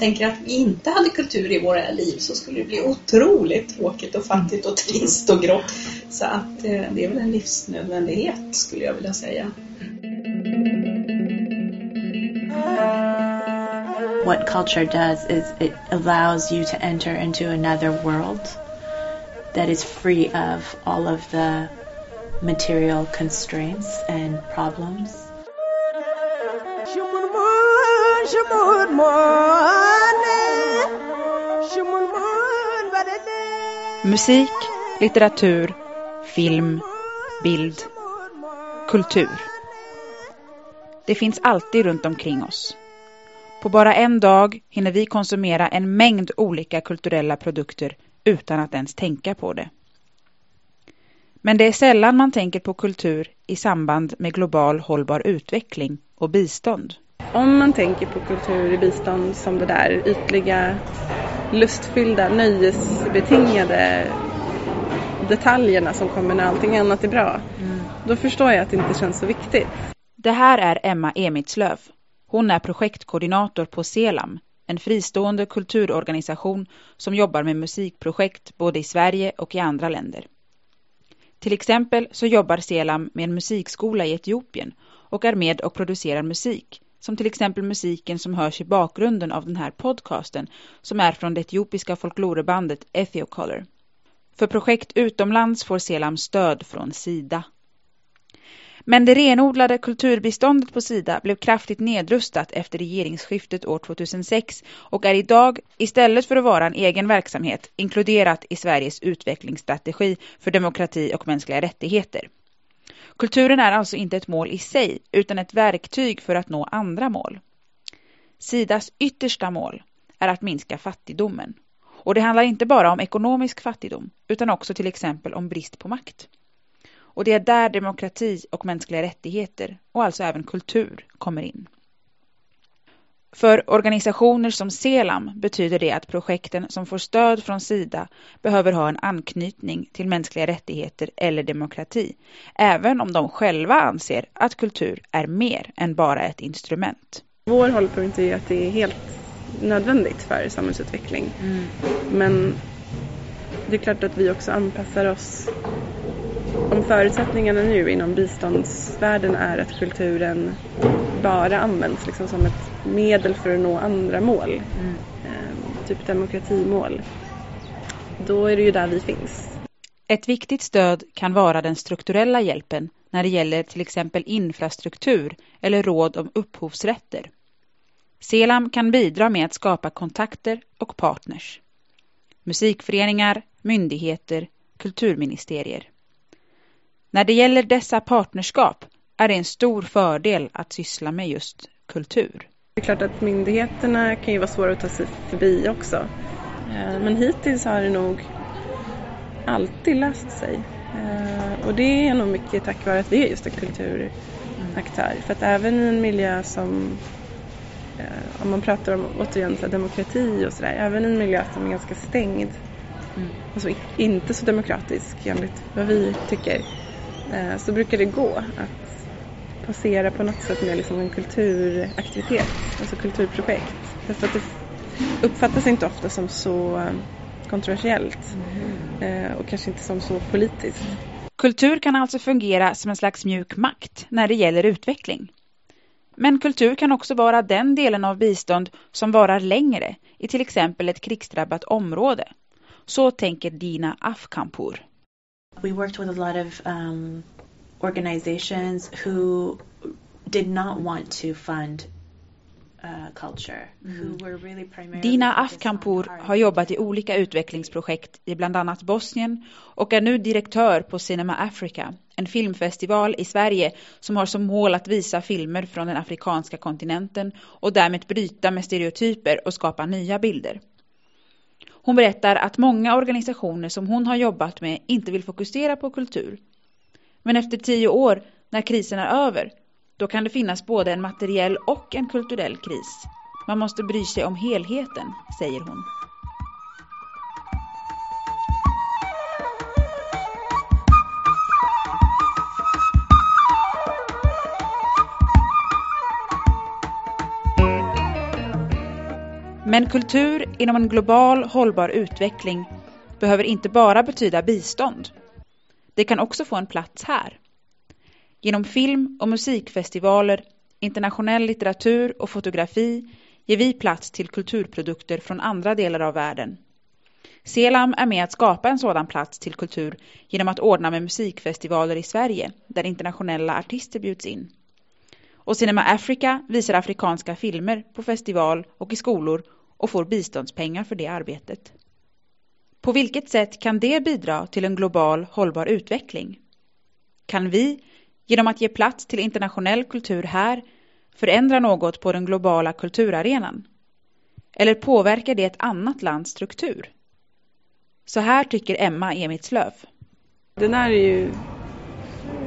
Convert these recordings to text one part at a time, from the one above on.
tänker att vi inte hade kultur i våra liv så skulle det bli otroligt tråkigt och fattigt och trist och grått. Så att eh, det är väl en livsnödvändighet skulle jag vilja säga. What culture does is it allows you to enter into another world that is free of all of the material constraints and problems. Musik, litteratur, film, bild, kultur. Det finns alltid runt omkring oss. På bara en dag hinner vi konsumera en mängd olika kulturella produkter utan att ens tänka på det. Men det är sällan man tänker på kultur i samband med global hållbar utveckling och bistånd. Om man tänker på kultur i bistånd som det där ytliga, lustfyllda, nöjesbetingade detaljerna som kommer när allting annat är bra, mm. då förstår jag att det inte känns så viktigt. Det här är Emma Emitslöv. Hon är projektkoordinator på Selam, en fristående kulturorganisation som jobbar med musikprojekt både i Sverige och i andra länder. Till exempel så jobbar Selam med en musikskola i Etiopien och är med och producerar musik, som till exempel musiken som hörs i bakgrunden av den här podcasten, som är från det etiopiska folklorebandet Ethiocolor. För projekt utomlands får Selam stöd från Sida. Men det renodlade kulturbiståndet på Sida blev kraftigt nedrustat efter regeringsskiftet år 2006 och är idag, istället för att vara en egen verksamhet, inkluderat i Sveriges utvecklingsstrategi för demokrati och mänskliga rättigheter. Kulturen är alltså inte ett mål i sig, utan ett verktyg för att nå andra mål. Sidas yttersta mål är att minska fattigdomen. Och det handlar inte bara om ekonomisk fattigdom, utan också till exempel om brist på makt. Och det är där demokrati och mänskliga rättigheter, och alltså även kultur, kommer in. För organisationer som Selam betyder det att projekten som får stöd från Sida behöver ha en anknytning till mänskliga rättigheter eller demokrati, även om de själva anser att kultur är mer än bara ett instrument. Vår hållpunkt är att det är helt nödvändigt för samhällsutveckling. Mm. Men det är klart att vi också anpassar oss om förutsättningarna nu inom biståndsvärlden är att kulturen bara används liksom som ett medel för att nå andra mål, mm. eh, typ demokratimål, då är det ju där vi finns. Ett viktigt stöd kan vara den strukturella hjälpen när det gäller till exempel infrastruktur eller råd om upphovsrätter. Selam kan bidra med att skapa kontakter och partners. Musikföreningar, myndigheter, kulturministerier. När det gäller dessa partnerskap är det en stor fördel att syssla med just kultur. Det är klart att myndigheterna kan ju vara svåra att ta sig förbi också. Eh, men hittills har det nog alltid löst sig. Eh, och det är nog mycket tack vare att vi är just en kulturaktör. För att även i en miljö som, eh, om man pratar om återigen så demokrati och sådär, även i en miljö som är ganska stängd, mm. alltså inte så demokratisk enligt vad vi tycker, så brukar det gå att passera på något sätt med liksom en kulturaktivitet, alltså kulturprojekt. Därför att det uppfattas inte ofta som så eh, kontroversiellt mm. och kanske inte som så politiskt. Kultur kan alltså fungera som en slags mjuk makt när det gäller utveckling. Men kultur kan också vara den delen av bistånd som varar längre i till exempel ett krigsdrabbat område. Så tänker Dina Afkampur. We worked with a lot of um, organizations who did not want to fund uh, mm. Dina Afkampur har jobbat i olika utvecklingsprojekt i bland annat Bosnien och är nu direktör på Cinema Africa, en filmfestival i Sverige som har som mål att visa filmer från den afrikanska kontinenten och därmed bryta med stereotyper och skapa nya bilder. Hon berättar att många organisationer som hon har jobbat med inte vill fokusera på kultur. Men efter tio år, när krisen är över, då kan det finnas både en materiell och en kulturell kris. Man måste bry sig om helheten, säger hon. Men kultur inom en global hållbar utveckling behöver inte bara betyda bistånd. Det kan också få en plats här. Genom film och musikfestivaler, internationell litteratur och fotografi ger vi plats till kulturprodukter från andra delar av världen. Selam är med att skapa en sådan plats till kultur genom att ordna med musikfestivaler i Sverige där internationella artister bjuds in. Och Cinema Africa visar afrikanska filmer på festival och i skolor och får biståndspengar för det arbetet. På vilket sätt kan det bidra till en global hållbar utveckling? Kan vi, genom att ge plats till internationell kultur här, förändra något på den globala kulturarenan? Eller påverkar det ett annat lands struktur? Så här tycker Emma Emitslöv. Det där är ju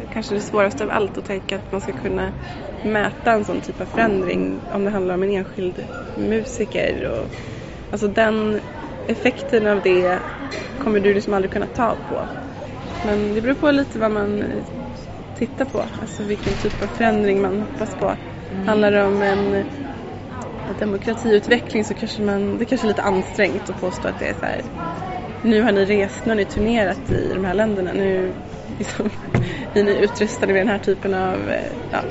kanske det svåraste av allt att tänka att man ska kunna mäta en sån typ av förändring om det handlar om en enskild musiker. Och, alltså den effekten av det kommer du liksom aldrig kunna ta på. Men det beror på lite vad man tittar på, alltså vilken typ av förändring man hoppas på. Mm. Handlar det om en demokratiutveckling så kanske man, det kanske är lite ansträngt att påstå att det är så här nu har ni rest, nu har ni turnerat i de här länderna, nu liksom, är ni utrustade med den här typen av, eh, ja,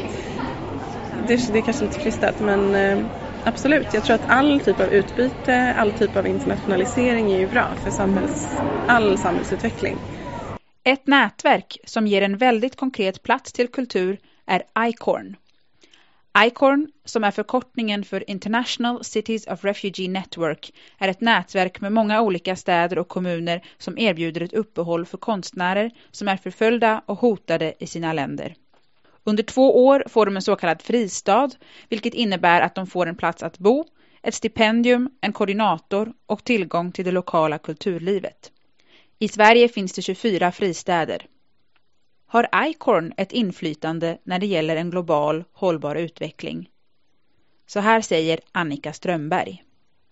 det, det är kanske lite krystat men eh, absolut, jag tror att all typ av utbyte, all typ av internationalisering är ju bra för samhälls, all samhällsutveckling. Ett nätverk som ger en väldigt konkret plats till kultur är ICORN. ICORN, som är förkortningen för International Cities of Refugee Network, är ett nätverk med många olika städer och kommuner som erbjuder ett uppehåll för konstnärer som är förföljda och hotade i sina länder. Under två år får de en så kallad fristad, vilket innebär att de får en plats att bo, ett stipendium, en koordinator och tillgång till det lokala kulturlivet. I Sverige finns det 24 fristäder. Har ICORN ett inflytande när det gäller en global hållbar utveckling? Så här säger Annika Strömberg.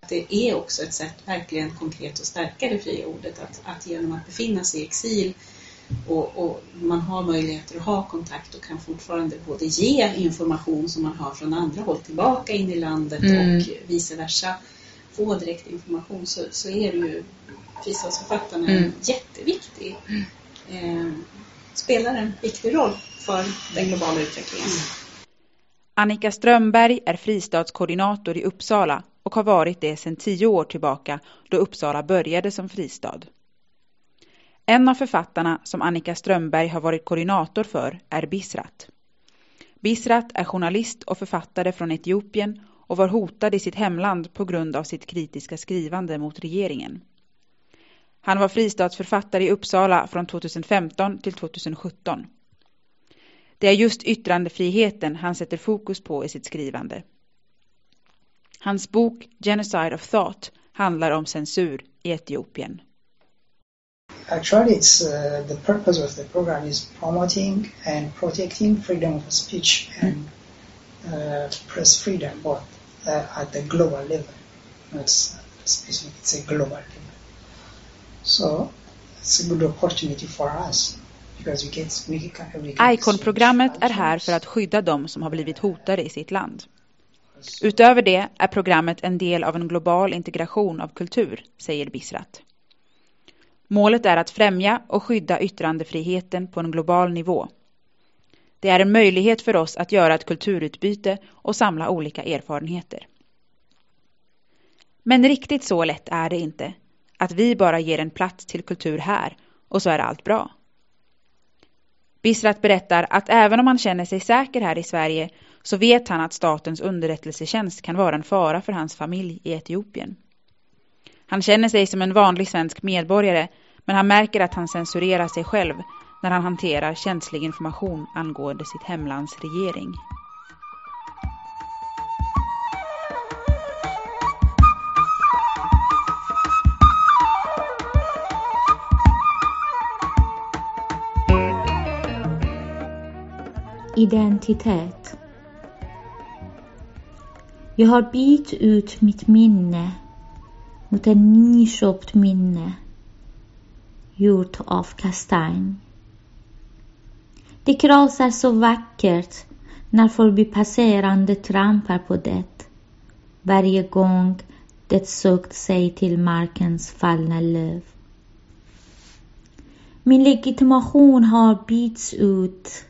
Det är också ett sätt verkligen konkret att stärka det fria ordet, att, att genom att befinna sig i exil och, och, man har möjligheter att ha kontakt och kan fortfarande både ge information som man har från andra håll tillbaka in i landet mm. och vice versa få direkt information så, så är det ju fristadsförfattarna mm. jätteviktig. Mm. Eh, spelar en viktig roll för den globala utvecklingen. Annika Strömberg är fristadskoordinator i Uppsala och har varit det sedan tio år tillbaka då Uppsala började som fristad. En av författarna som Annika Strömberg har varit koordinator för är Bisrat. Bisrat är journalist och författare från Etiopien och var hotad i sitt hemland på grund av sitt kritiska skrivande mot regeringen. Han var fristadsförfattare i Uppsala från 2015 till 2017. Det är just yttrandefriheten han sätter fokus på i sitt skrivande. Hans bok Genocide of Thought handlar om censur i Etiopien. Actually, it's uh, the purpose of the program is promoting and protecting freedom of speech and uh, press freedom, uh, at the global level. Not specific; it's a global level. So it's a good opportunity for us. ICON-programmet är här för att skydda dem som har blivit hotade i sitt land. Utöver det är programmet en del av en global integration av kultur, säger Bisrat. Målet är att främja och skydda yttrandefriheten på en global nivå. Det är en möjlighet för oss att göra ett kulturutbyte och samla olika erfarenheter. Men riktigt så lätt är det inte att vi bara ger en plats till kultur här och så är allt bra. Bisrat berättar att även om han känner sig säker här i Sverige så vet han att statens underrättelsetjänst kan vara en fara för hans familj i Etiopien. Han känner sig som en vanlig svensk medborgare men han märker att han censurerar sig själv när han hanterar känslig information angående sitt hemlands regering. Identitet Jag har bytt ut mitt minne mot ett nyköpt minne gjort av kastanj. Det krasar så vackert när förbipasserande trampar på det. Varje gång Det sökt sig till markens fallna löv. Min legitimation har bytts ut.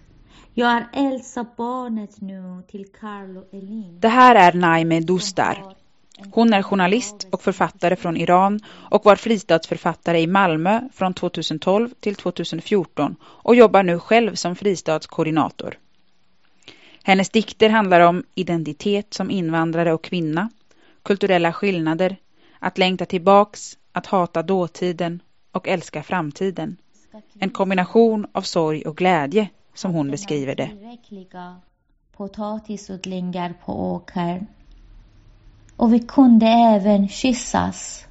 Jag är Elsa barnet nu till Carlo Elin. Det här är Naime Dostar. Hon är journalist och författare från Iran och var fristadsförfattare i Malmö från 2012 till 2014 och jobbar nu själv som fristadskoordinator. Hennes dikter handlar om identitet som invandrare och kvinna, kulturella skillnader, att längta tillbaks, att hata dåtiden och älska framtiden. En kombination av sorg och glädje, som hon beskriver det. Och vi kunde även kyssas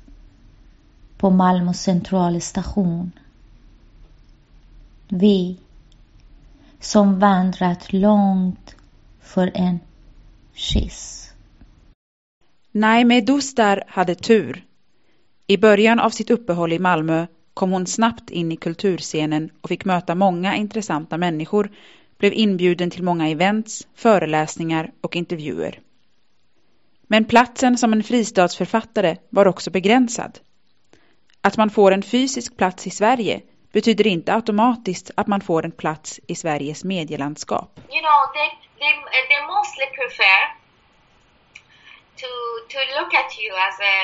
på Malmö centralstation. Vi som vandrat långt för en kyss. Naime Dostar hade tur. I början av sitt uppehåll i Malmö kom hon snabbt in i kulturscenen och fick möta många intressanta människor, blev inbjuden till många events, föreläsningar och intervjuer. Men platsen som en fristadsförfattare var också begränsad. Att man får en fysisk plats i Sverige betyder inte automatiskt att man får en plats i Sveriges medielandskap. You know, they, they, they mostly prefer to, to look at you as, a,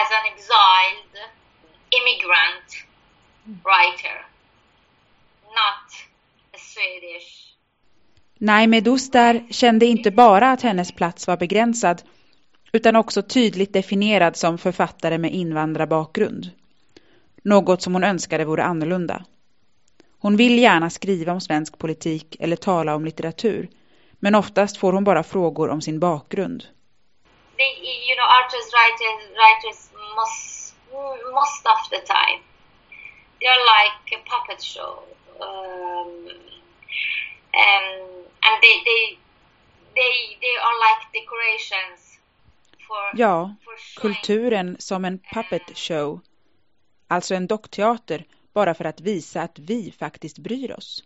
as an exiled immigrant writer, not a Swedish Naime Dostar kände inte bara att hennes plats var begränsad utan också tydligt definierad som författare med invandrarbakgrund. Något som hon önskade vore annorlunda. Hon vill gärna skriva om svensk politik eller tala om litteratur, men oftast får hon bara frågor om sin bakgrund. They, you know, artists, writers, writers most, most of the time, they're like a puppet show. Um, um, and they, they, they, they are like decorations for, ja, for kulturen som en puppet show alltså en dockteater bara för att visa att vi faktiskt bryr oss?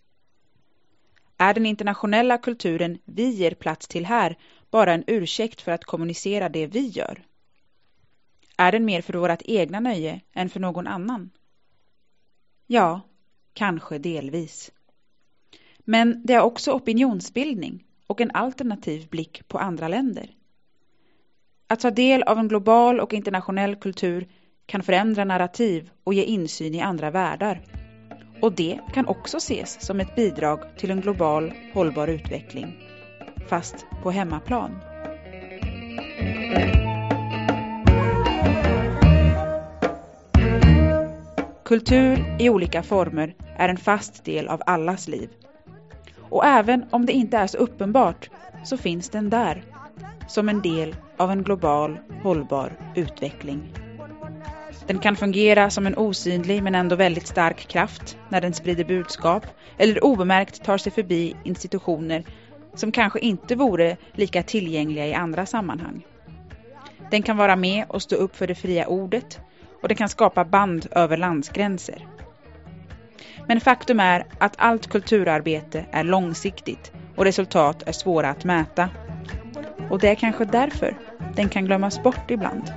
Är den internationella kulturen vi ger plats till här bara en ursäkt för att kommunicera det vi gör? Är den mer för vårt egna nöje än för någon annan? Ja, kanske delvis. Men det är också opinionsbildning och en alternativ blick på andra länder. Att ta del av en global och internationell kultur kan förändra narrativ och ge insyn i andra världar. Och det kan också ses som ett bidrag till en global hållbar utveckling, fast på hemmaplan. Kultur i olika former är en fast del av allas liv. Och även om det inte är så uppenbart så finns den där, som en del av en global hållbar utveckling. Den kan fungera som en osynlig men ändå väldigt stark kraft när den sprider budskap eller obemärkt tar sig förbi institutioner som kanske inte vore lika tillgängliga i andra sammanhang. Den kan vara med och stå upp för det fria ordet och den kan skapa band över landsgränser. Men faktum är att allt kulturarbete är långsiktigt och resultat är svåra att mäta. Och det är kanske därför den kan glömmas bort ibland.